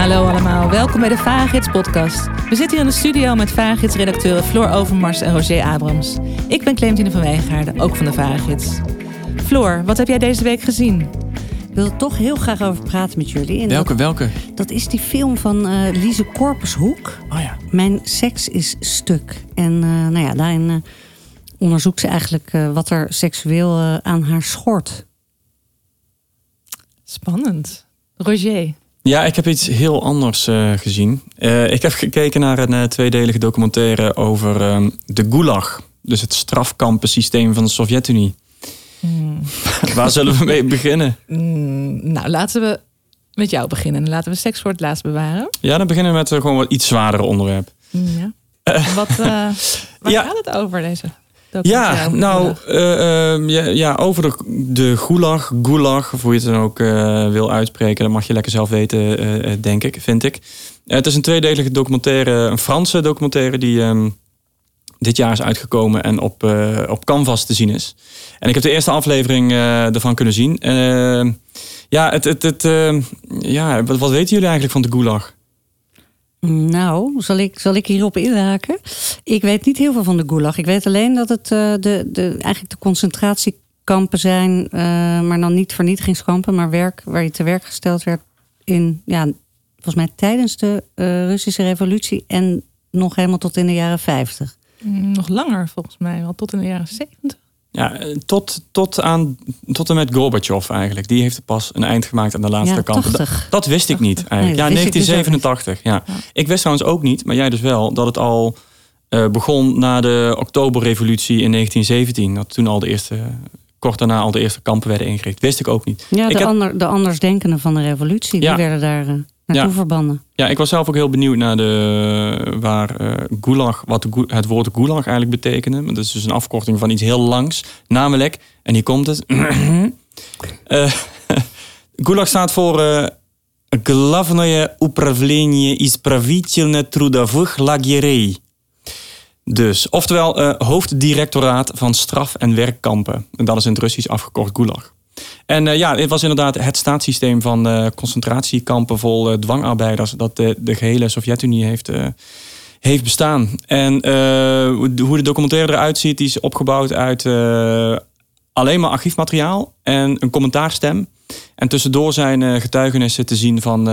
Hallo allemaal, welkom bij de Vagids podcast. We zitten hier in de studio met Vagids-redacteuren Floor Overmars en Roger Abrams. Ik ben Clementine van Wijngaarden, ook van de Vagids. Floor, wat heb jij deze week gezien? Ik wil er toch heel graag over praten met jullie. En Welke, dat, welke? dat is die film van eh Lise Korpershoek. Oh ja. Mijn seks is stuk. En eh, nou ja, daarin eh, onderzoekt ze eigenlijk eh, wat er seksueel aan haar schort. Spannend. Roger. Ja, ik heb iets heel anders eh, gezien. Eh, ik heb gekeken naar een eh, tweedelige documentaire over ehm, de Gulag. Dus het strafkampensysteem van de Sovjet-Unie. Waar zullen we mee beginnen? Mm, nou, laten we met jou beginnen. Laten we seks voor het laatst bewaren. Ja, dan beginnen we met gewoon wat iets zwaardere onderwerp. Mm, Ja. Wat, waar Ja. gaat het over, deze Ja, nou, eh, ehm, ja, ja, over de, de gulag, gulag, of hoe je het dan ook eh, wil uitspreken, dat mag je lekker zelf weten, eh, denk ik, vind ik. Het is een tweedelige documentaire, een Franse documentaire die ehm, dit jaar is uitgekomen en op, op Canvas te zien is. En ik heb de eerste aflevering ervan kunnen zien. Eh, ja, het, het, het, ja wat, wat weten jullie eigenlijk van de gulag? Nou, zal ik, zal ik hierop inhaken? Ik weet niet heel veel van de Gulag. Ik weet alleen dat het eh, de, de, eigenlijk de concentratiekampen zijn, eh, maar dan niet vernietigingskampen, maar werk waar je te werk gesteld werd in, ja, volgens mij tijdens de eh, Russische revolutie en nog helemaal tot in de jaren 50. Mm, Nog langer volgens mij, wel tot in de jaren 70. Ja, tot, tot, aan, tot en met Gorbachev eigenlijk. Die heeft pas een eind gemaakt aan de laatste Ja, kamp. 80. Dat, dat wist ik niet eigenlijk. Nee, ja, wist ik dus 1987. ja. Ik wist trouwens ook niet, maar jij dus wel, dat het al eh, begon na de Oktoberrevolutie in 1917. Dat toen al de eerste, kort daarna al de eerste kampen werden ingericht. Wist ik ook niet. Ja, ik de, heb- ander, de andersdenkenden van de revolutie, die werden daar eh, naartoe Ja. verbannen. Ja, ik was zelf ook heel benieuwd naar de, waar eh, gulag, wat de gu- het woord gulag eigenlijk betekende. Want Dat is dus een afkorting van iets heel langs. Namelijk, en hier komt het. Eh, gulag staat voor eh Главное управление исправительно трудовых лагерей. Dus, oftewel eh, hoofddirectoraat van straf- en werkkampen. En dat is in het Russisch afgekort Gulag. En eh, ja, dit was inderdaad het staatssysteem van eh, concentratiekampen vol eh, dwangarbeiders dat de, de gehele Sovjet-Unie heeft, heeft bestaan. En hoe de- documentaire eruit ziet, die is opgebouwd uit alleen maar archiefmateriaal en een commentaarstem. En tussendoor zijn getuigenissen te zien van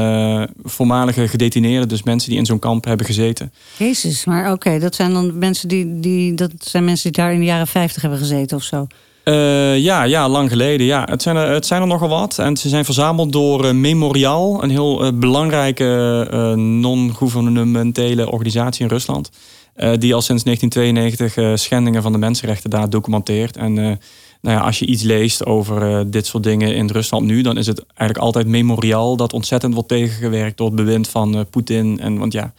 voormalige gedetineerden, dus mensen die in zo'n kamp hebben gezeten. Jezus, maar oké, dat zijn dan mensen die, die, dat zijn mensen die daar in de jaren 50 hebben gezeten of zo. Eh, ja, ja, lang geleden. Ja. Het, zijn er, het zijn er nogal wat. En ze zijn verzameld door eh, Memorial, een heel eh, belangrijke non-gouvernementele organisatie in Rusland. die al sinds 1992 eh, schendingen van de mensenrechten daar documenteert. En nou ja, als je iets leest over dit soort dingen in Rusland nu, dan is het eigenlijk altijd Memorial dat ontzettend wordt tegengewerkt door het bewind van Poetin. En want ja.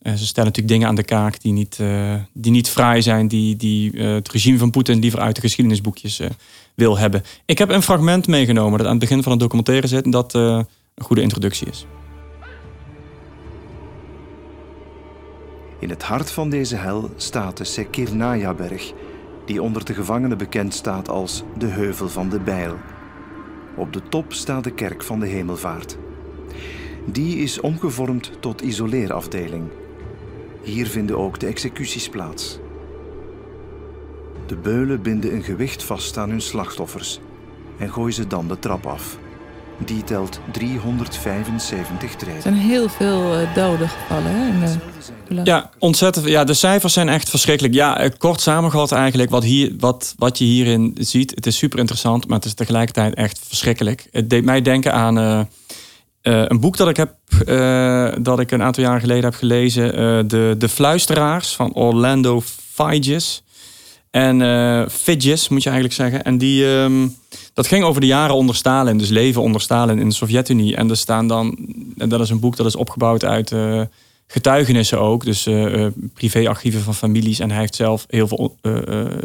Eh, ze stellen natuurlijk dingen aan de kaak die niet, eh, die niet fraai zijn, die, die eh, het regime van Poetin liever uit de geschiedenisboekjes wil hebben. Ik heb een fragment meegenomen dat aan het begin van het documentaire zit en dat een goede introductie is. In het hart van deze hel staat de Sekirnaya-berg, die onder de gevangenen bekend staat als de Heuvel van de Bijl. Op de top staat de kerk van de Hemelvaart. Die is omgevormd tot isoleerafdeling. Hier vinden ook de executies plaats. De beulen binden een gewicht vast aan hun slachtoffers en gooien ze dan de trap af. Die telt 375 Er treden. zijn heel veel eh, doden gevallen hè, in de Gulag. Ja, ontzettend. Ja, de cijfers zijn echt verschrikkelijk. Ja, eh, kort samengevat eigenlijk, wat, hier, wat, wat je hierin ziet. Het is super interessant, maar het is tegelijkertijd echt verschrikkelijk. Het deed mij denken aan eh, een boek dat ik, heb, eh, dat ik een aantal jaren geleden heb gelezen. eh, de, de Fluisteraars van Orlando Figes. En eh Fidges, moet je eigenlijk zeggen. En die, ehm, dat ging over de jaren onder Stalin, dus leven onder Stalin in de Sovjet-Unie. En er staan dan, en dat is een boek dat is opgebouwd uit getuigenissen ook. Dus privéarchieven van families. En hij heeft zelf heel veel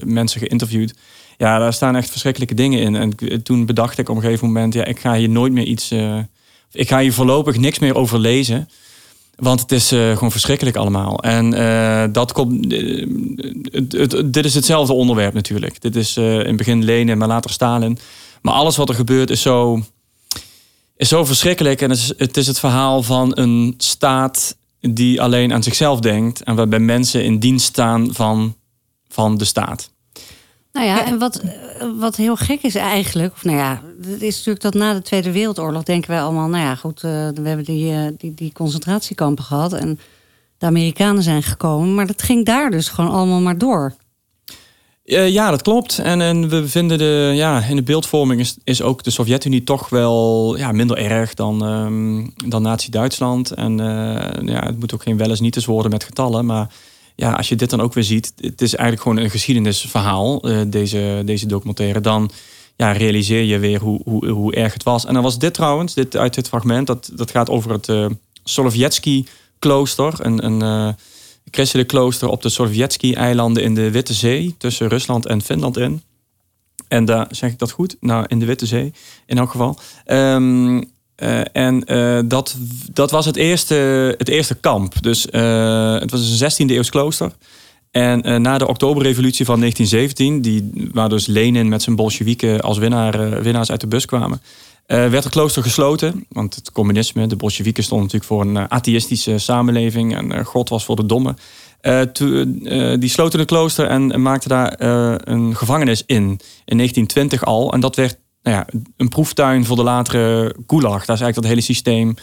mensen geïnterviewd. Ja, daar staan echt verschrikkelijke dingen in. En toen bedacht ik op een gegeven moment... ja, ik ga hier nooit meer iets... ik ga hier voorlopig niks meer over lezen. Want het is eh, gewoon verschrikkelijk allemaal. En eh, dat komt. eh, dit is hetzelfde onderwerp natuurlijk. Dit is in het begin Lenin, maar later Stalin. Maar alles wat er gebeurt is zo, is zo verschrikkelijk. En het is, het is het verhaal van een staat die alleen aan zichzelf denkt. En waarbij mensen in dienst staan van, van de staat. Nou ja, en wat, wat heel gek is eigenlijk, of nou ja, het is natuurlijk dat na de Tweede Wereldoorlog denken wij allemaal, nou ja, goed, eh, we hebben die, eh, die, die concentratiekampen gehad en de Amerikanen zijn gekomen, maar dat ging daar dus gewoon allemaal maar door. Eh, ja, dat klopt. En, en we vinden de, ja, in de beeldvorming is, is ook de Sovjet-Unie toch wel ja, minder erg dan, ehm, dan Nazi-Duitsland. En ja, het moet ook geen wel eens niet eens worden met getallen. Maar ja, als je dit dan ook weer ziet, het is eigenlijk gewoon een geschiedenisverhaal, eh, deze, deze documentaire. Dan ja, realiseer je weer hoe, hoe, hoe erg het was. En dan was dit trouwens, dit, uit dit fragment, dat, dat gaat over het uh, Solovjetsky-klooster. Een, een uh, christelijk klooster op de Sovjetsky-eilanden in de Witte Zee, tussen Rusland en Finland in. En daar zeg ik dat goed? Nou, in de Witte Zee, in elk geval. Um, uh, en uh, dat, dat was het eerste, het eerste kamp. Dus uh, het was een 16e eeuws klooster. En na de Oktoberrevolutie van 1917, die, waar dus Lenin met zijn Bolsjewieken als winnaar, winnaars uit de bus kwamen, werd het klooster gesloten. Want het communisme, de Bolsjewieken stonden natuurlijk voor een atheïstische samenleving en God was voor de domme. die sloten het klooster en maakten daar een gevangenis in, in 1920 al. En dat werd nou ja, een proeftuin voor de latere gulag. Daar is eigenlijk dat hele systeem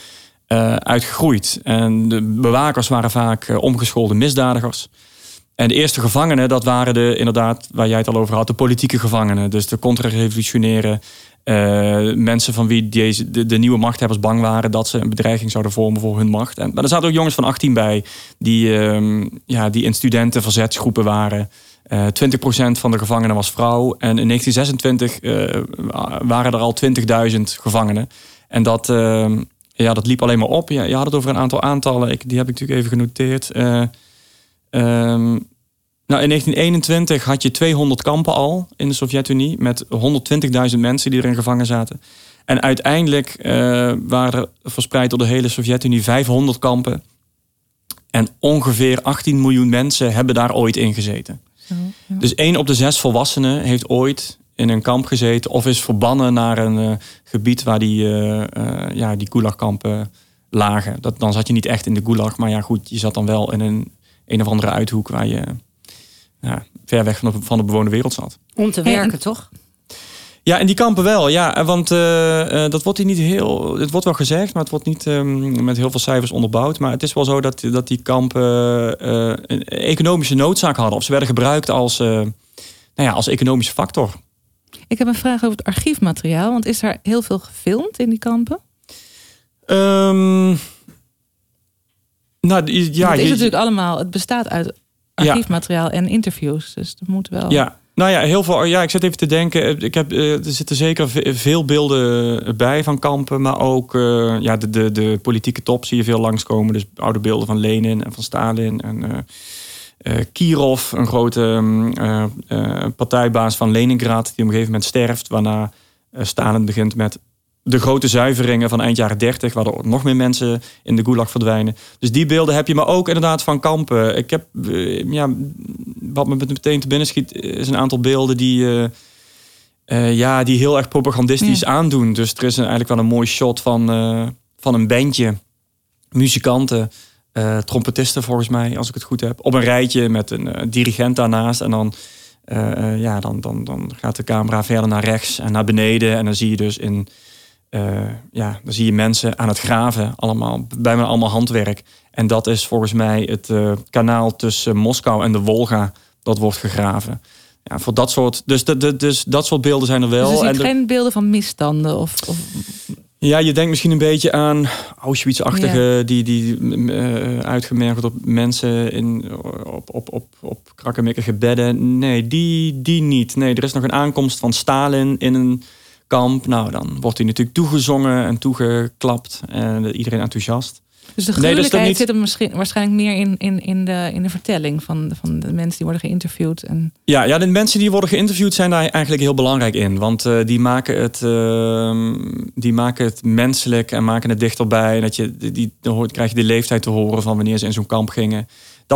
uh, uitgegroeid. En de bewakers waren vaak uh, omgeschoolde misdadigers. En de eerste gevangenen, dat waren de, inderdaad, waar jij het al over had, de politieke gevangenen. Dus de contra-revolutionaire uh, mensen van wie deze, de, nieuwe machthebbers bang waren dat ze een bedreiging zouden vormen voor hun macht. En, maar er zaten ook jongens van 18 bij, die, ja, die in studentenverzetsgroepen waren. Uh, 20% van de gevangenen was vrouw. En in 1926 uh, waren er al 20.000 gevangenen. En dat, uh, ja, dat liep alleen maar op. Ja, je had het over een aantal aantallen. Ik, die heb ik natuurlijk even genoteerd. Um, nou, in 1921 had je 200 kampen al in de Sovjet-Unie. Met 120.000 mensen die erin gevangen zaten. En uiteindelijk waren er verspreid door de hele Sovjet-Unie 500 kampen. En ongeveer 18 miljoen mensen hebben daar ooit in gezeten. Ja. Dus één op de zes volwassenen heeft ooit in een kamp gezeten of is verbannen naar een uh, gebied waar die, uh, uh, ja, die gulagkampen lagen. Dat, dan zat je niet echt in de gulag, maar ja goed, je zat dan wel in een, een of andere uithoek waar je ja, ver weg van de, van de bewoonde wereld zat. Om te werken, toch? Ja, in die kampen wel. Ja, want uh, uh, dat wordt hier niet heel. Het wordt wel gezegd, maar het wordt niet um, met heel veel cijfers onderbouwd. Maar het is wel zo dat, dat die kampen uh, een economische noodzaak hadden. Of ze werden gebruikt als, nou ja, als economische factor. Ik heb een vraag over het archiefmateriaal. Want is er heel veel gefilmd in die kampen? Um, nou, ja, het is je, natuurlijk allemaal. Het bestaat uit archiefmateriaal ja. en interviews. Dus dat moet wel. Ja. Nou ja, heel veel. Ja, ik zit even te denken. Ik heb, er zitten zeker veel beelden bij van kampen. Maar ook uh, ja, de, de, de politieke top zie je veel langskomen. Dus oude beelden van Lenin en van Stalin. En uh, Kirov, een grote uh, partijbaas van Leningrad. Die op een gegeven moment sterft. Waarna Stalin begint met de grote zuiveringen van eind jaren 30, waardoor nog meer mensen in de gulag verdwijnen. Dus die beelden heb je, maar ook inderdaad van kampen. Ik heb, uh, ja, wat me meteen te binnen schiet, is een aantal beelden die, uh, uh, ja, die heel erg propagandistisch ja. aandoen. Dus er is een, eigenlijk wel een mooi shot van, van een bandje, muzikanten, trompetisten volgens mij, als ik het goed heb, op een rijtje met een dirigent daarnaast en dan. ja, dan, dan, dan gaat de camera verder naar rechts en naar beneden. En dan zie je dus in uh, ja, dan zie je mensen aan het graven, allemaal, bijna allemaal handwerk. En dat is volgens mij het uh, kanaal tussen Moskou en de Wolga, dat wordt gegraven. Ja, voor dat soort, dus, de, de, dus dat soort beelden zijn er wel. Dus er en geen beelden van misstanden? Of, of... Ja, je denkt misschien een beetje aan Auschwitz-achtige, ja. die, die uh, uitgemergeld op mensen in, op, op, op, op krakkemikkige bedden. Nee, die, die niet. Nee, er is nog een aankomst van Stalin in een kamp. Nou, dan wordt hij natuurlijk toegezongen en toegeklapt. En iedereen enthousiast. Dus de Nee, gruwelijkheid niet- zit hem misschien, waarschijnlijk meer in, in, in, de, in de vertelling van, de- van de mensen die worden geïnterviewd. En, Ja, ja, de mensen die worden geïnterviewd zijn daar eigenlijk heel belangrijk in. Want eh, die, maken het, ehm, die maken het menselijk en maken het dichterbij. Dat je, die, dan krijg je de leeftijd te horen van wanneer ze in zo'n kamp gingen.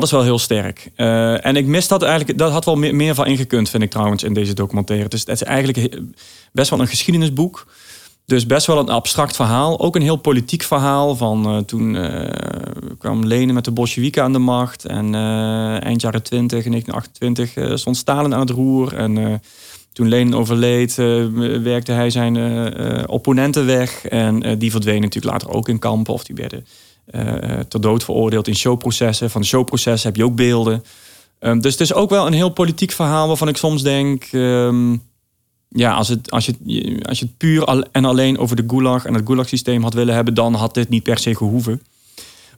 Dat is wel heel sterk. Eh, en ik mis dat eigenlijk. Dat had wel meer, meer van ingekund, vind ik trouwens, in deze documentaire. Dus het is eigenlijk best wel een geschiedenisboek. Dus best wel een abstract verhaal. Ook een heel politiek verhaal. Van eh, toen eh, kwam Lenin met de Bolsjewieken aan de macht. En eind jaren 20, in 1928, eh, stond Stalin aan het roer. En toen Lenin overleed, werkte hij zijn opponenten weg. En die verdwenen natuurlijk later ook in kampen. Of die werden ter dood veroordeeld in showprocessen. Van de showprocessen heb je ook beelden. Ehm, dus het is ook wel een heel politiek verhaal waarvan ik soms denk... ehm, ja, als, het, als, je, als je het puur en alleen over de gulag en het gulag-systeem had willen hebben... dan had dit niet per se gehoeven.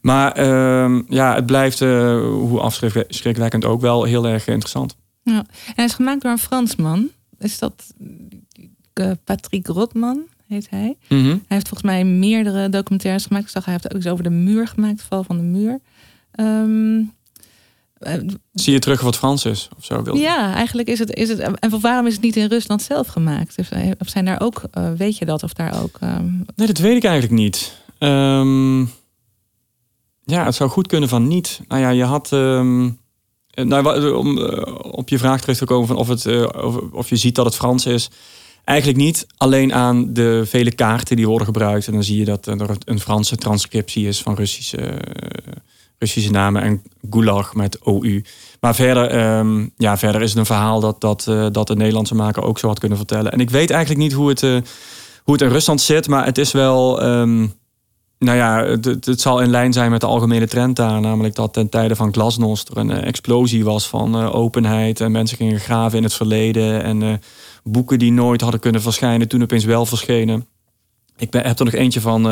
Maar ehm, ja, het blijft, eh, hoe afschrikwekkend ook, wel heel erg interessant. ja. En hij is gemaakt door een Fransman. Is dat eh, Patrick Rotman, heet hij. Mhm. Hij heeft volgens mij meerdere documentaires gemaakt. Ik zag, hij heeft ook iets over de muur gemaakt, val van de muur. Ehm, eh, Zie je terug wat Frans is? Of zo, wil ja, eigenlijk is het, is het. En waarom is het niet in Rusland zelf gemaakt? Of, zijn daar ook, eh, weet je dat? Of daar ook. ehm, Nee, dat weet ik eigenlijk niet. Ehm, ja, het zou goed kunnen van niet. Nou ja, je had. eh, nou, om op je vraag terug te komen van of, het, of, of je ziet dat het Frans is. Eigenlijk niet. Alleen aan de vele kaarten die worden gebruikt. En dan zie je dat er een Franse transcriptie is van Russische, eh, Russische namen. En Gulag met OU. Maar verder, ehm, ja, verder is het een verhaal dat, dat, eh, dat de Nederlandse maker ook zo had kunnen vertellen. En ik weet eigenlijk niet hoe het, eh, hoe het in Rusland zit. Maar het is wel. ehm, nou ja, het, het, zal in lijn zijn met de algemene trend daar. Namelijk dat ten tijde van Glasnost er een eh, explosie was van eh, openheid. En mensen gingen graven in het verleden. En eh, boeken die nooit hadden kunnen verschijnen, toen opeens wel verschenen. Ik ben, heb er nog eentje van,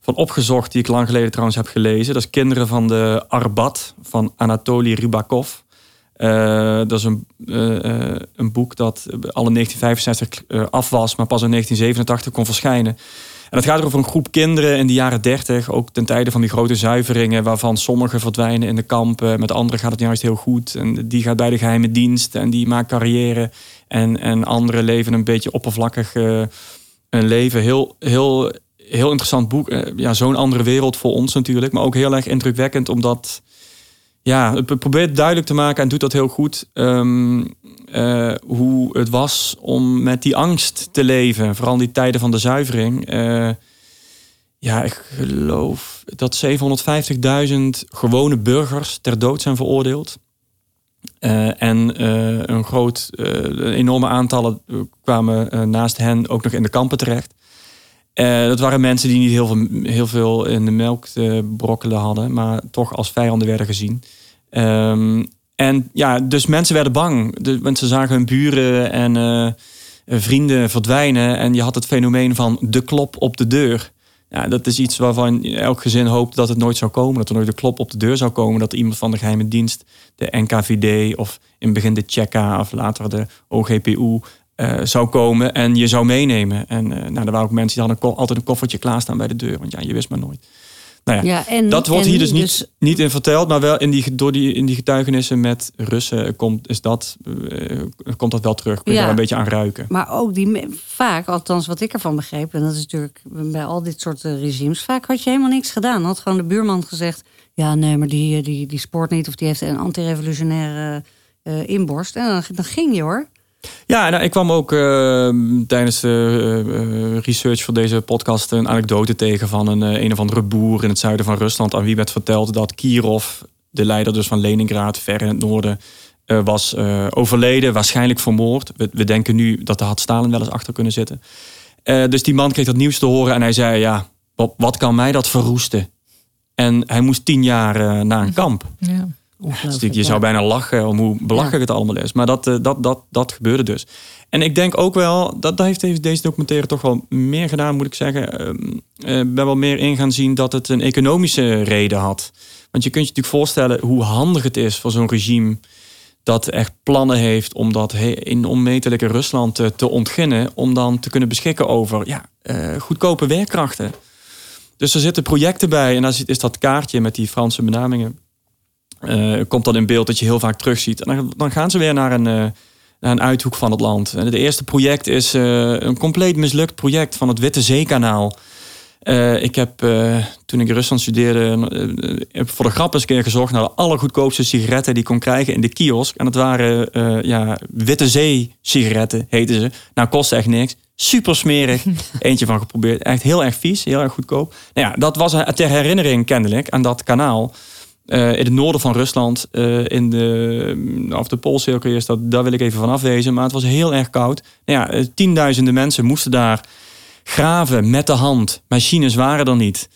van opgezocht, die ik lang geleden trouwens heb gelezen. Dat is Kinderen van de Arbat van Anatoly Rybakov. Eh, dat is een, een boek dat al in 1965 eh, af was, maar pas in 1987 kon verschijnen. En het gaat over een groep kinderen in de jaren 30, ook ten tijde van die grote zuiveringen, waarvan sommigen verdwijnen in de kampen, met anderen gaat het juist heel goed. En die gaat bij de geheime dienst en die maakt carrière. En, en anderen leven een beetje oppervlakkig eh, een leven. Heel, heel, heel interessant boek. Eh, ja, zo'n andere wereld voor ons natuurlijk, maar ook heel erg indrukwekkend, omdat ja, het probeert duidelijk te maken en doet dat heel goed. ehm, eh, hoe het was om met die angst te leven. Vooral in die tijden van de zuivering. Eh, ja, ik geloof dat 750.000 gewone burgers ter dood zijn veroordeeld. Eh, en een groot, enorme aantallen kwamen naast hen ook nog in de kampen terecht. Eh, dat waren mensen die niet heel veel, heel veel in de melk te brokkelen hadden, maar toch als vijanden werden gezien. Ehm, en ja, dus mensen werden bang. Mensen zagen hun buren en eh, vrienden verdwijnen. En je had het fenomeen van de klop op de deur. Ja, dat is iets waarvan elk gezin hoopt dat het nooit zou komen. Dat er nooit de klop op de deur zou komen. Dat iemand van de geheime dienst, de NKVD of in het begin de Checka of later de OGPU eh, zou komen en je zou meenemen. En eh, nou, er waren ook mensen die hadden altijd een koffertje klaarstaan bij de deur. Want ja, je wist maar nooit. Nou ja, Ja, en, dat wordt en hier dus niet, dus- niet in verteld, maar wel in die, door die, in die getuigenissen met Russen komt, is dat, eh, komt dat wel terug. Kun je Ja. daar een beetje aan ruiken. Maar ook die vaak, althans wat ik ervan begreep, en dat is natuurlijk bij al dit soort eh, regimes, vaak had je helemaal niks gedaan. Had gewoon de buurman gezegd: ja, nee, maar die, eh, die, die sport niet, of die heeft een antirevolutionaire eh, inborst. En dan, dan ging je hoor. Ja, nou, ik kwam ook eh, tijdens de eh, eh, research voor deze podcast een anekdote tegen van een, eh, een of andere boer in het zuiden van Rusland. Aan wie werd verteld dat Kirov, de leider dus van Leningrad, ver in het noorden, was overleden, waarschijnlijk vermoord. We, we denken nu dat er had Stalin wel eens achter kunnen zitten. Dus die man kreeg dat nieuws te horen en hij zei: Ja, wat, wat kan mij dat verroesten? En hij moest tien jaar naar een kamp. ja. Dus je zou bijna lachen om hoe belachelijk het allemaal is. Maar dat, eh, dat, dat, dat gebeurde dus. En ik denk ook wel, dat, dat heeft deze- documentaire toch wel meer gedaan, moet ik zeggen. Ehm, eh, Ik ben wel meer in gaan zien dat het een economische reden had. Want je kunt je natuurlijk voorstellen hoe handig het is voor zo'n regime dat echt plannen heeft om dat in onmetelijke Rusland te, te ontginnen. Om dan te kunnen beschikken over ja, eh, goedkope werkkrachten. Dus er zitten projecten bij en dan is dat kaartje met die Franse benamingen. Eh, komt dan in beeld dat je heel vaak terugziet. En dan, dan gaan ze weer naar een, eh, naar een uithoek van het land. En het eerste project is eh, een compleet mislukt project van het Witte Zeekanaal. Ik heb toen ik in Rusland studeerde, heb voor de grap eens een keer gezocht naar de allergoedkoopste sigaretten die ik kon krijgen in de kiosk. En dat waren ja, Witte Zee sigaretten, heten ze. Nou, kostte echt niks. Super smerig. Eentje van geprobeerd. Echt heel erg vies, heel erg goedkoop. Nou ja, dat was ter herinnering kennelijk aan dat kanaal. Eh, in het noorden van Rusland, eh, in de, of de Poolcirkel is dat, daar wil ik even van afwezen. Maar het was heel erg koud. Nou ja, eh, tienduizenden mensen moesten daar graven met de hand. Machines waren er niet.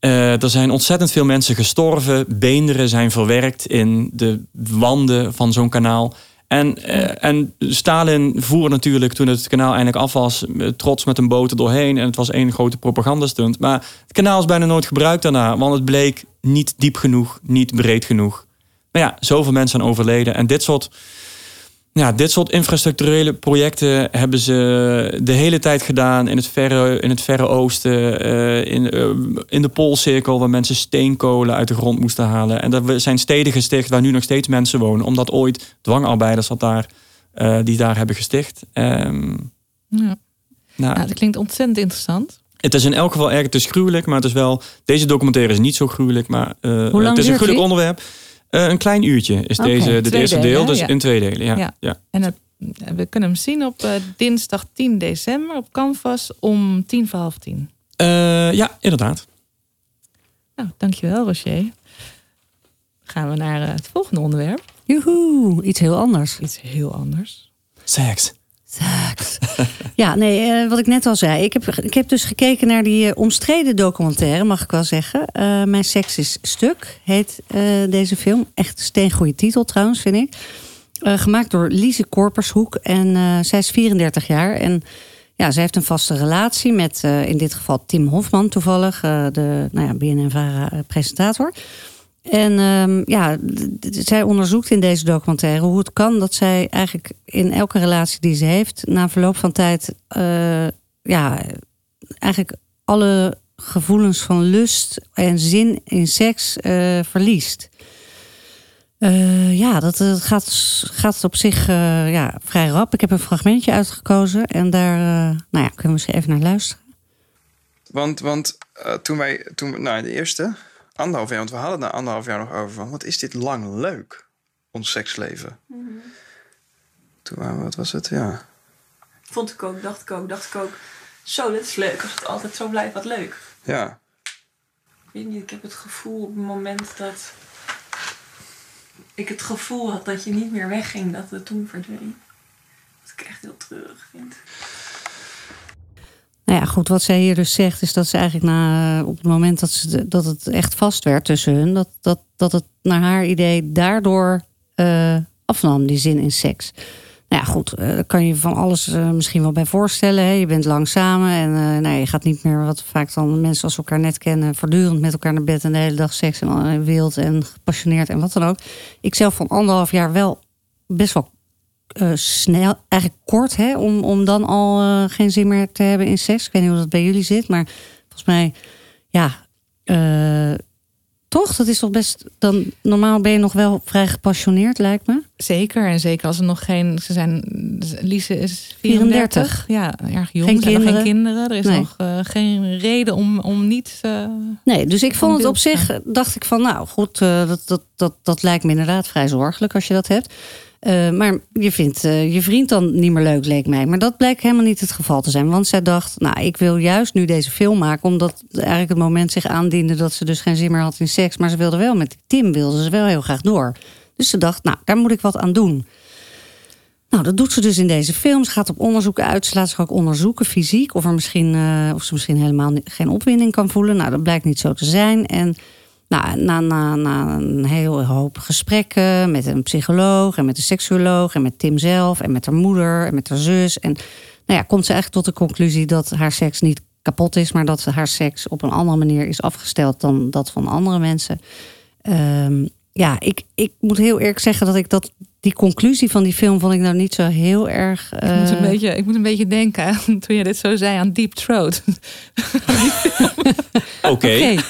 Er zijn ontzettend veel mensen gestorven. Beenderen zijn verwerkt in de wanden van zo'n kanaal. En, en Stalin voer natuurlijk toen het kanaal eindelijk af was, trots met een boot er doorheen. En het was één grote propagandastunt. Maar het kanaal is bijna nooit gebruikt daarna, want het bleek niet diep genoeg, niet breed genoeg. Maar ja, zoveel mensen zijn overleden. En dit soort, ja, dit soort infrastructurele projecten hebben ze de hele tijd gedaan in het Verre, in het verre Oosten, eh, in, eh, in de Poolcirkel, waar mensen steenkolen uit de grond moesten halen. En er zijn steden gesticht waar nu nog steeds mensen wonen, omdat ooit dwangarbeiders had daar, eh, die daar hebben gesticht. Ehm, Ja. nou, Nou, dat klinkt ontzettend interessant. Het is in elk geval erg, het is gruwelijk, maar het is wel. Deze documentaire is niet zo gruwelijk, maar eh, lang het is een gruwelijk onderwerp. Eh, een klein uurtje is deze, dit twee eerste delen, deel, dus Ja. in twee delen. Ja, Ja. ja. En het- we kunnen hem zien op eh, dinsdag 10 december op Canvas om tien voor half tien. Eh, ja, inderdaad. Nou, dankjewel Roger. Gaan we naar het volgende onderwerp. Joehoe, iets heel anders. Iets heel anders. Seks. Ja, nee, eh, wat ik net al zei. Ik heb, ik heb dus gekeken naar die eh, omstreden documentaire, mag ik wel zeggen. Eh, Mijn seks is stuk, heet deze film. Echt een steengoede titel trouwens, vind ik. Gemaakt door Lise Korpershoek. En zij is 34 jaar. En ja, zij heeft een vaste relatie met in dit geval Tim Hofman toevallig. de nou ja, BNN-VARA-presentator. En ehm, ja, zij onderzoekt in deze documentaire hoe het kan dat zij eigenlijk in elke relatie die ze heeft, na verloop van tijd, eh, ja, eigenlijk alle gevoelens van lust en zin in seks eh, verliest. Eh, ja, dat, gaat, gaat op zich ja, vrij rap. Ik heb een fragmentje uitgekozen en daar nou ja, kunnen we misschien even naar luisteren. Want, want toen wij, toen, nou de eerste, anderhalf jaar, want we hadden na anderhalf jaar nog over van, wat is dit lang leuk, ons seksleven. Toen waren we, wat was het, ja. Vond ik ook, dacht ik ook, dacht ik ook. Zo, dit is leuk. Als het altijd zo blijft, wat leuk. Ja, Ik weet niet, ik heb het gevoel op het moment dat ik het gevoel had dat je niet meer wegging, dat het toen verdween. Wat ik echt heel treurig vind. Nou ja, goed, wat zij hier dus zegt, is dat ze eigenlijk na, op het moment dat, ze, dat het echt vast werd tussen hun, dat, dat, dat het naar haar idee daardoor eh, afnam, die zin in seks. Nou ja, goed, eh, kan je van alles eh, misschien wel bij voorstellen. Hè? Je bent lang samen en eh, nou, je gaat niet meer, wat vaak dan mensen als elkaar net kennen, voortdurend met elkaar naar bed en de hele dag seks en wild en gepassioneerd en wat dan ook. Ik zelf van anderhalf jaar wel best wel eh, snel, eigenlijk kort, hè, om, om dan al eh, geen zin meer te hebben in seks. Ik weet niet hoe dat bij jullie zit, maar volgens mij, ja, eh, toch? Dat is toch best. Dan normaal ben je nog wel vrij gepassioneerd, lijkt me. Zeker, en zeker als er nog geen... Ze zijn, Lise is 34. 34. Ja, erg jong. Geen Er kinderen. geen kinderen. Er is Nee. nog geen reden om, om niet... Nee, dus ik vond het op zich, dacht ik van, nou goed, dat, dat, dat, dat lijkt me inderdaad vrij zorgelijk als je dat hebt. Eh, maar je vindt eh, je vriend dan niet meer leuk, leek mij. Maar dat bleek helemaal niet het geval te zijn. Want zij dacht, nou, ik wil juist nu deze film maken... omdat eigenlijk het moment zich aandiende dat ze dus geen zin meer had in seks. Maar ze wilde wel met Tim, wilde ze wel heel graag door. Dus ze dacht, nou, daar moet ik wat aan doen. Nou, dat doet ze dus in deze film. Ze gaat op onderzoek uit. Ze laat zich ook onderzoeken fysiek. Of, er misschien, eh, of ze misschien helemaal geen opwinding kan voelen. Nou, dat blijkt niet zo te zijn. En nou, na, na, na een hele hoop gesprekken met een psycholoog en met een seksuoloog en met Tim zelf en met haar moeder en met haar zus. En nou ja, komt ze eigenlijk tot de conclusie dat haar seks niet kapot is, maar dat haar seks op een andere manier is afgesteld dan dat van andere mensen. Ehm, ja, ik, ik moet heel eerlijk zeggen dat ik dat die conclusie van die film vond ik nou niet zo heel erg. Ik, moet een eh, beetje, ik moet een beetje denken aan, toen je dit zo zei aan Deep Throat. Oké. ja,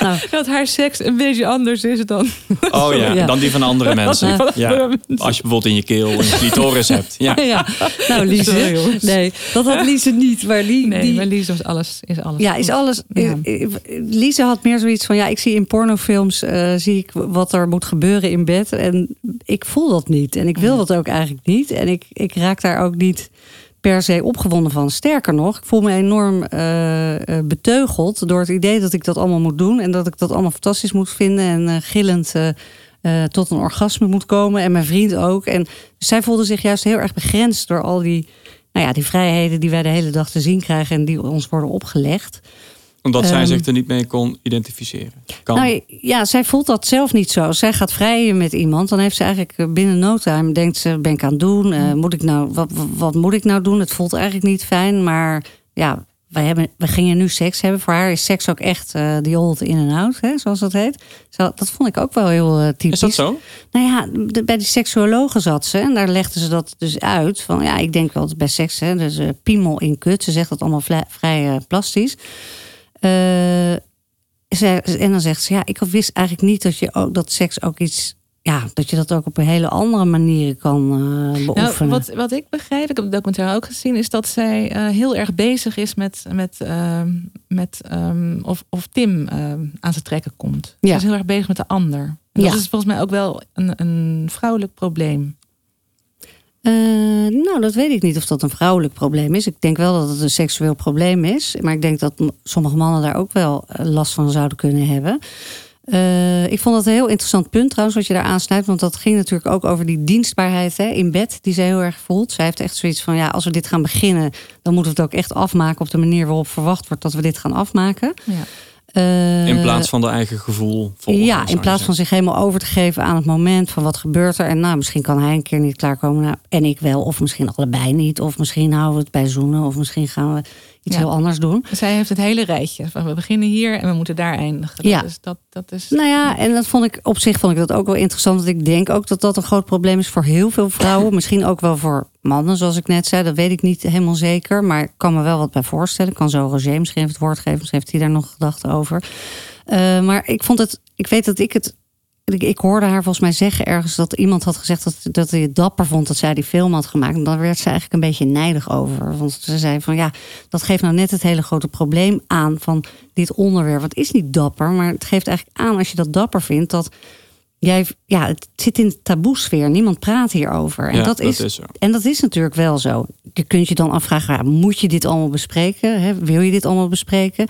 nou. Dat haar seks een beetje anders is dan. Oh ja, Ja. dan die van andere mensen. Ja. Als je bijvoorbeeld in je keel een clitoris hebt. Ja. ja. Nou, Lise. Sorry, jongens. nee, dat had Lise niet. Maar die, Nee, die, maar Lies is alles. Is alles Ja, is alles. Ja. eh, eh, Lise had meer zoiets van: ja, ik zie in pornofilms eh, zie ik wat er moet gebeuren in bed. En ik voel dat niet. En ik wil dat ook eigenlijk niet. En ik, ik raak daar ook niet per se opgewonden van. Sterker nog, ik voel me enorm eh, beteugeld door het idee dat ik dat allemaal moet doen. En dat ik dat allemaal fantastisch moet vinden. En eh, gillend tot een orgasme moet komen. En mijn vriend ook. En dus zij voelde zich juist heel erg begrensd door al die. Nou ja, die vrijheden die wij de hele dag te zien krijgen en die ons worden opgelegd. Omdat zij Ehm, zich er niet mee kon identificeren. Kan. Nou ja, zij voelt dat zelf niet zo. Als zij gaat vrijen met iemand, dan heeft ze eigenlijk eh, binnen no time denkt ze: ben ik aan het doen? Eh, moet ik nou, wat, wat- moet ik nou doen? Het voelt eigenlijk niet fijn, maar ja, wij, hebben, we gingen nu seks hebben. Voor haar is seks ook echt eh die old in en out, hè, zoals dat heet. Zo, dat vond ik ook wel heel eh, typisch. is dat zo? Nou ja, de- bij die seksuologen zat ze en daar legden ze dat dus uit. Van ja, ik denk wel dat bij seks, hè, dus eh, piemel in kut. Ze zegt dat allemaal vrij eh, plastisch. Eh, ze, en dan zegt ze, ja, ik wist eigenlijk niet dat je ook dat seks ook iets, ja, dat je dat ook op een hele andere manier kan eh, beoefenen. Nou, wat, wat ik begrijp, ik heb de documentaire ook gezien, is dat zij eh, heel erg bezig is met, met, ehm, met ehm, of, of Tim aan zijn trekken komt. Ja. Ze is heel erg bezig met de ander. En Ja. Dat is volgens mij ook wel een, een vrouwelijk probleem. Eh, nou, dat weet ik niet of dat een vrouwelijk probleem is. Ik denk wel dat het een seksueel probleem is. Maar ik denk dat sommige mannen daar ook wel eh, last van zouden kunnen hebben. Eh, ik vond dat een heel interessant punt trouwens, wat je daar aansnijdt. Want dat ging natuurlijk ook over die dienstbaarheid hè, in bed, die ze heel erg voelt. Zij heeft echt zoiets van, ja, als we dit gaan beginnen... dan moeten we het ook echt afmaken op de manier waarop verwacht wordt... dat we dit gaan afmaken. Ja. Eh, In plaats van de eigen gevoel volgen. ja, in plaats van zich helemaal over te geven aan het moment van wat gebeurt er. En nou, misschien kan hij een keer niet klaarkomen. Nou, en ik wel. Of misschien allebei niet. Of misschien houden we het bij zoenen. Of misschien gaan we iets Ja. heel anders doen. Zij heeft het hele rijtje. Van, We beginnen hier en we moeten daar eindigen. Ja. Dus dat, dat is. Nou ja, en dat vond ik op zich vond ik dat ook wel interessant. Want ik denk ook dat dat een groot probleem is voor heel veel vrouwen. Misschien ook wel voor mannen, zoals ik net zei. Dat weet ik niet helemaal zeker. Maar ik kan me wel wat bij voorstellen. Ik kan zo Roger misschien even het woord geven. Misschien heeft hij daar nog gedachten over. Eh, maar ik vond het, ik weet dat ik het. Ik, hoorde haar volgens mij zeggen ergens dat iemand had gezegd dat, dat hij het dapper vond dat zij die film had gemaakt. En daar werd ze eigenlijk een beetje nijdig over. Want ze zei van ja, dat geeft nou net het hele grote probleem aan van dit onderwerp. Want het is niet dapper, maar het geeft eigenlijk aan als je dat dapper vindt dat jij, ja, het zit in de taboesfeer. Niemand praat hierover. En Ja, dat, dat is, en dat is natuurlijk wel zo. Je kunt je dan afvragen, ja, moet je dit allemaal bespreken? Hè? Wil je dit allemaal bespreken?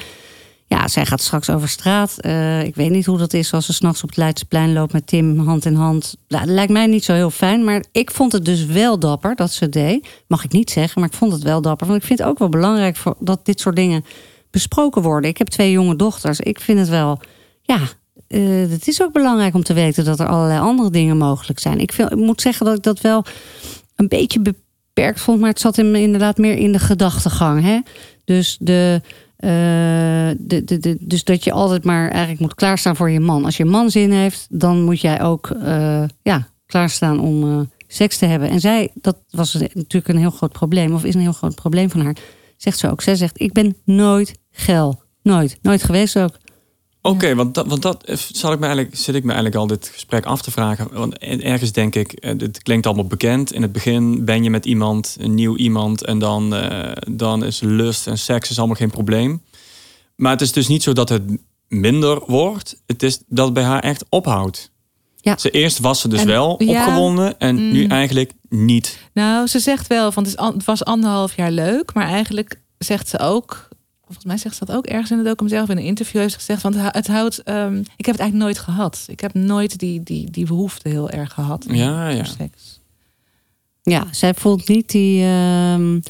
Ja, zij gaat straks over straat. Eh, ik weet niet hoe dat is als ze s'nachts op het Leidseplein loopt met Tim hand in hand. Dat lijkt mij niet zo heel fijn. Maar ik vond het dus wel dapper dat ze deed. Mag ik niet zeggen, maar ik vond het wel dapper. Want ik vind het ook wel belangrijk voor, dat dit soort dingen besproken worden. Ik heb twee jonge dochters. Ik vind het wel, ja, eh, het is ook belangrijk om te weten dat er allerlei andere dingen mogelijk zijn. Ik, moet zeggen dat ik dat wel een beetje beperkt vond, maar het zat hem inderdaad meer in de gedachtegang. Dus, de, eh, de, de, dus dat je altijd maar eigenlijk moet klaarstaan voor je man. Als je man zin heeft, dan moet jij ook eh, ja, klaarstaan om eh, seks te hebben. En zij, dat was natuurlijk een heel groot probleem, of is een heel groot probleem van haar. Zegt ze ook. Zij zegt: Ik ben nooit geil. Nooit. Nooit geweest ook. Oké, want dat, want dat eh, zal ik me eigenlijk, zit ik me eigenlijk al dit gesprek af te vragen. Want ergens denk ik, eh, dit klinkt allemaal bekend. In het begin ben je met iemand, een nieuw iemand, en dan, eh, dan is lust en seks is allemaal geen probleem. Maar het is dus niet zo dat het minder wordt. Het is dat het bij haar echt ophoudt. Ja. Ze eerst was ze dus En- wel ja, opgewonden en nu mm. eigenlijk niet. Nou, ze zegt wel, van het, is an- het was anderhalf jaar leuk, maar eigenlijk zegt ze ook, volgens mij zegt ze dat ook ergens in de documentaire of in een interview heeft ze gezegd, want het houdt, ehm, ik heb het eigenlijk nooit gehad. Ik heb nooit die, die, die behoefte heel erg gehad. Ja, ja. voor seks. Ja, zij voelt niet die. ehm,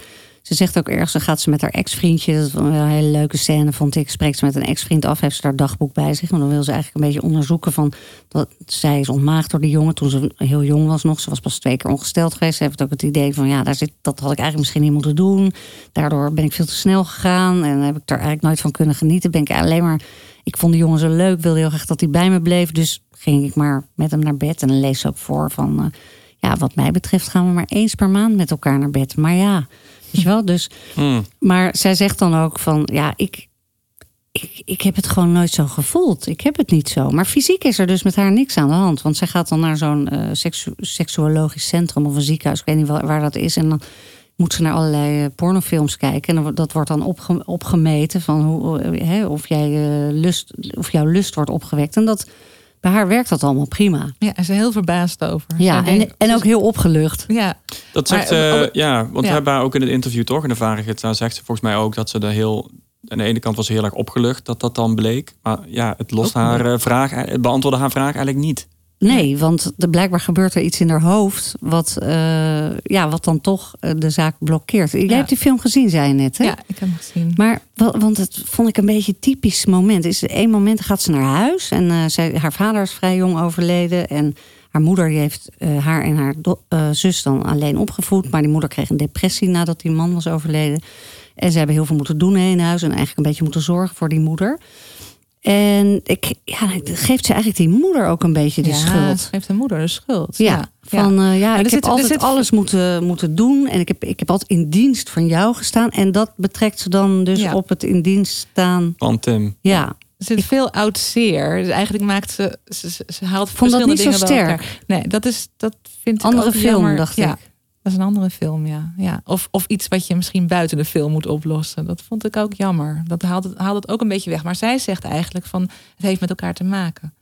Ze zegt ook ergens, dan gaat ze met haar ex-vriendje. Dat was een hele leuke scène, vond ik. Spreekt ze met een ex-vriend af, heeft ze haar dagboek bij zich. Maar dan wil ze eigenlijk een beetje onderzoeken van... Dat, zij is ontmaagd door die jongen toen ze heel jong was nog. Ze was pas twee keer ongesteld geweest. Ze heeft ook het idee van, ja, daar zit, dat had ik eigenlijk misschien niet moeten doen. Daardoor ben ik veel te snel gegaan. En heb ik er eigenlijk nooit van kunnen genieten. Ben ik alleen maar... Ik vond die jongen zo leuk, wilde heel graag dat hij bij me bleef. Dus ging ik maar met hem naar bed. En dan lees ze ook voor van... eh, ja, wat mij betreft gaan we maar eens per maand met elkaar naar bed. Maar ja, weet je wel, dus... Hmm. Maar zij zegt dan ook van, ja, ik, ik, ik heb het gewoon nooit zo gevoeld. Ik heb het niet zo. Maar fysiek is er dus met haar niks aan de hand. Want zij gaat dan naar zo'n eh seksu- seksuologisch centrum of een ziekenhuis. Ik weet niet waar, waar dat is. En dan moet ze naar allerlei eh, pornofilms kijken. En dat wordt dan opge- opgemeten van hoe, eh, hè, of, jij, lust, of jouw lust wordt opgewekt. En dat, bij haar werkt dat allemaal prima. Ja, en ze is heel verbaasd over. Ja, en, en ook heel opgelucht. Ja, Dat zegt, eh, oh, ja, want we ja. hebben haar ook in het interview toch, in de Varigheid, daar zegt ze volgens mij ook dat ze er heel, aan de ene kant was ze heel erg opgelucht dat dat dan bleek. Maar ja, het lost haar eh, vraag, het beantwoordde haar vraag eigenlijk niet. Nee, want er, blijkbaar gebeurt er iets in haar hoofd. wat, eh, ja, wat dan toch eh, de zaak blokkeert. Jij Ja. hebt die film gezien, zei je net. Hè? ja, ik heb hem gezien. Maar wa- want het vond ik een beetje een typisch moment. Is één moment gaat ze naar huis en zij, haar vader is vrij jong overleden. En haar moeder die heeft haar en haar zus dan alleen opgevoed. Maar die moeder kreeg een depressie nadat die man was overleden. En ze hebben heel veel moeten doen in huis en eigenlijk een beetje moeten zorgen voor die moeder. En ik, ja, geeft ze eigenlijk die moeder ook een beetje de ja, schuld. ze heeft de moeder de schuld. Ja, van eh, ja, er ik zit- heb er altijd zit- alles moeten, moeten doen. En ik heb, ik heb altijd in dienst van jou gestaan. En dat betrekt ze dan dus Ja. op het in dienst staan. Van Tim. Ja, Er zit veel oud zeer. Dus eigenlijk maakt ze, ze, haalt Vond dat verschillende niet zo dingen bij sterk. Nee, dat is dat vind ik Andere ook film, jammer. dacht ja, ik. Dat is een andere film, ja. ja. Of, of iets wat je misschien buiten de film moet oplossen. Dat vond ik ook jammer. Dat haalt het, haalt het ook een beetje weg. Maar zij zegt eigenlijk van het heeft met elkaar te maken.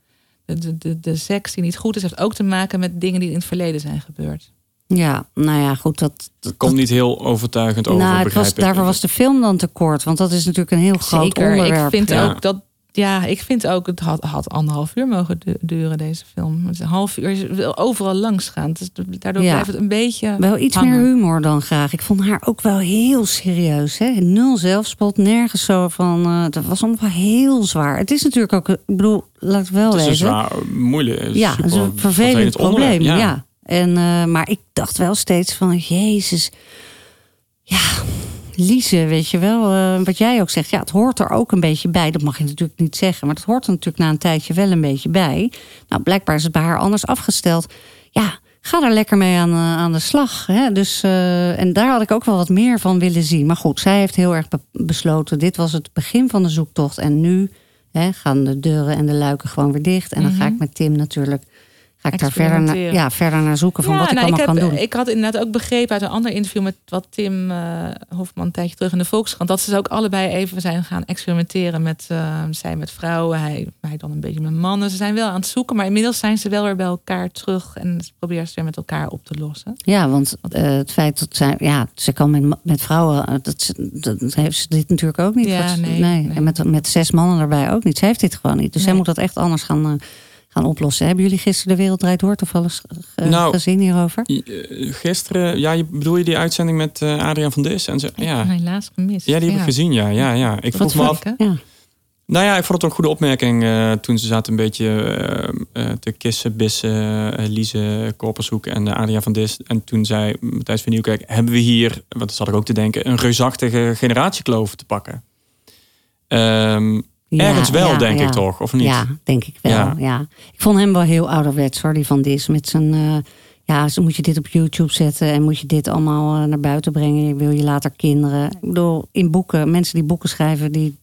De, de, de, de seks die niet goed is, heeft ook te maken met dingen die in het verleden zijn gebeurd. ja, nou ja, goed. Dat, dat, Komt niet heel overtuigend over, nou, het was, daarvoor was de film dan te kort. Want dat is natuurlijk een heel groot Zeker. onderwerp. Ik vind Ja. ook dat. Ja, ik vind ook het had, had anderhalf uur mogen du- duren, deze film. Het is Een half uur is wil overal langs gaan. Dus daardoor Ja. blijft het een beetje. Wel iets hangen. meer humor dan graag. Ik vond haar ook wel heel serieus. Hè? Nul zelfspot, nergens zo van. eh dat was allemaal heel zwaar. Het is natuurlijk ook, ik bedoel, laat ik wel Het is een zwaar, moeilijk. Ja, dat is een vervelend probleem. Ja. En, eh, maar ik dacht wel steeds van, Jezus. Ja, Lize, weet je wel. eh, wat jij ook zegt, ja, het hoort er ook een beetje bij. Dat mag je natuurlijk niet zeggen. Maar het hoort er natuurlijk na een tijdje wel een beetje bij. Nou, blijkbaar is het bij haar anders afgesteld. Ja, ga er lekker mee aan, eh, aan de slag. Hè? Dus, eh, en daar had ik ook wel wat meer van willen zien. Maar goed, zij heeft heel erg be- besloten. Dit was het begin van de zoektocht. En nu hè, gaan de deuren en de luiken gewoon weer dicht. En dan ga ik met Tim natuurlijk... Ga ik daar verder ja, verder naar zoeken van wat ik nou, allemaal heb, kan doen. Ik had inderdaad ook begrepen uit een ander interview met wat Tim eh, Hofman een tijdje terug in de Volkskrant. Dat ze ook allebei even zijn gaan experimenteren met eh, zij met vrouwen, hij, hij dan een beetje met mannen. Ze zijn wel aan het zoeken, maar inmiddels zijn ze wel weer bij elkaar terug en ze proberen ze weer met elkaar op te lossen. Ja, want eh, het feit dat zij, ja, ze kan met, met vrouwen, dat, ze- dat, heeft ze dit natuurlijk ook niet. Ja, nee, nee. En met, met zes mannen erbij ook niet. Ze heeft dit gewoon niet. Dus zij Nee. moet dat echt anders gaan, gaan oplossen. Hebben jullie gisteren de Wereld Draait Door toevallig eh, Nou, gezien hierover? Eh, Gisteren, ja, je- bedoel je die uitzending met eh, Adriaan van Dis? En zo, ja. Helaas gemist. ja, die heb ik gezien, ja. ja, ja. Ik vroeg me vond af, ik, hè? Ja. Nou ja, ik vond het een goede opmerking eh, toen ze zaten een beetje te kissen, bissen, Lise Korpershoek en uh, Adriaan van Dis. En toen zei Matthijs van Nieuwkerk, hebben we hier, want dat zat ik ook te denken, een reusachtige generatiekloof te pakken. Ehm, Ja, ergens wel, ja, denk ja. ik toch, of niet? Ja, denk ik wel. Ja. Ik vond hem wel heel ouderwets hoor, die van Dis. Met zijn, eh, ja, zo moet je dit op YouTube zetten en moet je dit allemaal eh, naar buiten brengen. Wil je later kinderen? Ik bedoel, in boeken, mensen die boeken schrijven, die,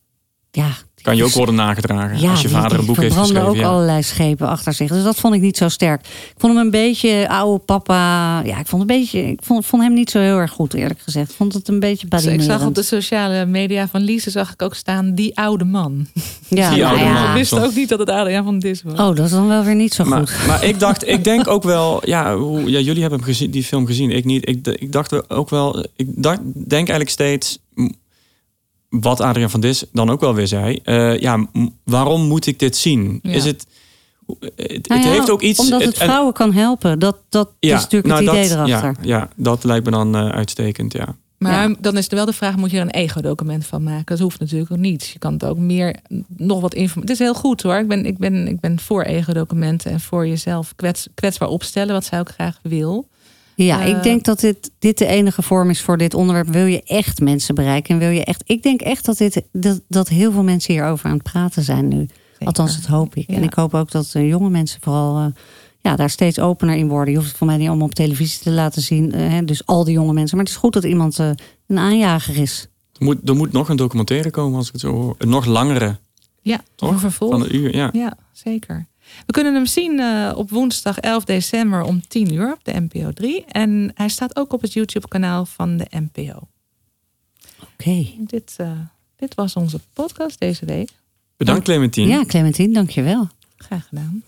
ja... Kan je ook vers- worden nagedragen Ja, als je vader een boek heeft verbranden geschreven. ook ja. allerlei schepen achter zich. Dus dat vond ik niet zo sterk. Ik vond hem een beetje oude papa. Ja, ik vond, een beetje, ik vond, vond hem niet zo heel erg goed, eerlijk gezegd. Ik vond het een beetje Dus ik badinerend. zag op de sociale media van Lise zag ik ook staan die oude man. ja, Die nou oude ja. man. Ik wist ook niet dat het Adriaan van Dis was. Oh, dat is dan wel weer niet zo goed. Maar, ik dacht, ik denk ook wel, ja, hoe, ja jullie hebben hem gezien, die film gezien, ik niet. Ik, ik dacht ook wel, ik dacht, denk eigenlijk steeds, wat Adriaan van Dis dan ook wel weer zei, eh, ja, waarom moet ik dit zien? Ja. Is het, het, Nou ja, heeft ook iets. Omdat het en- vrouwen kan helpen. Dat, dat is natuurlijk nou, het idee dat, erachter. Ja, ja, dat lijkt me dan eh, uitstekend, ja. Maar Ja. dan is er wel de vraag, moet je er een ego-document van maken? Dat hoeft natuurlijk ook niet. Je kan het ook meer, nog wat informatie... Het is heel goed hoor. Ik ben, ik ben, ik ben voor ego-documenten en voor jezelf kwets, kwetsbaar opstellen. Wat zij ook graag wil. Ja, Eh, ik denk dat dit, dit de enige vorm is voor dit onderwerp. Wil je echt mensen bereiken? En wil je echt. Ik denk echt dat, dit, dat, dat heel veel mensen hierover aan het praten zijn nu. Althans, dat hoop ik. En ik hoop ook dat de jonge mensen vooral eh, ja, daar steeds opener in worden. Je hoeft het voor mij niet allemaal op televisie te laten zien. eh, hè, dus al die jonge mensen. Maar het is goed dat iemand eh, een aanjager is. Er moet, er moet nog een documentaire komen als ik het zo hoor. Een nog langere. Ja, Toch? een vervolg. Van een uur, ja. Ja, zeker. We kunnen hem zien eh, op woensdag 11 december om 10 uur op de NPO 3. En hij staat ook op het YouTube-kanaal van de NPO. Oké. Dit, eh, dit was onze podcast deze week. Bedankt Clementine. Ja, Clementine, dankjewel. Graag gedaan.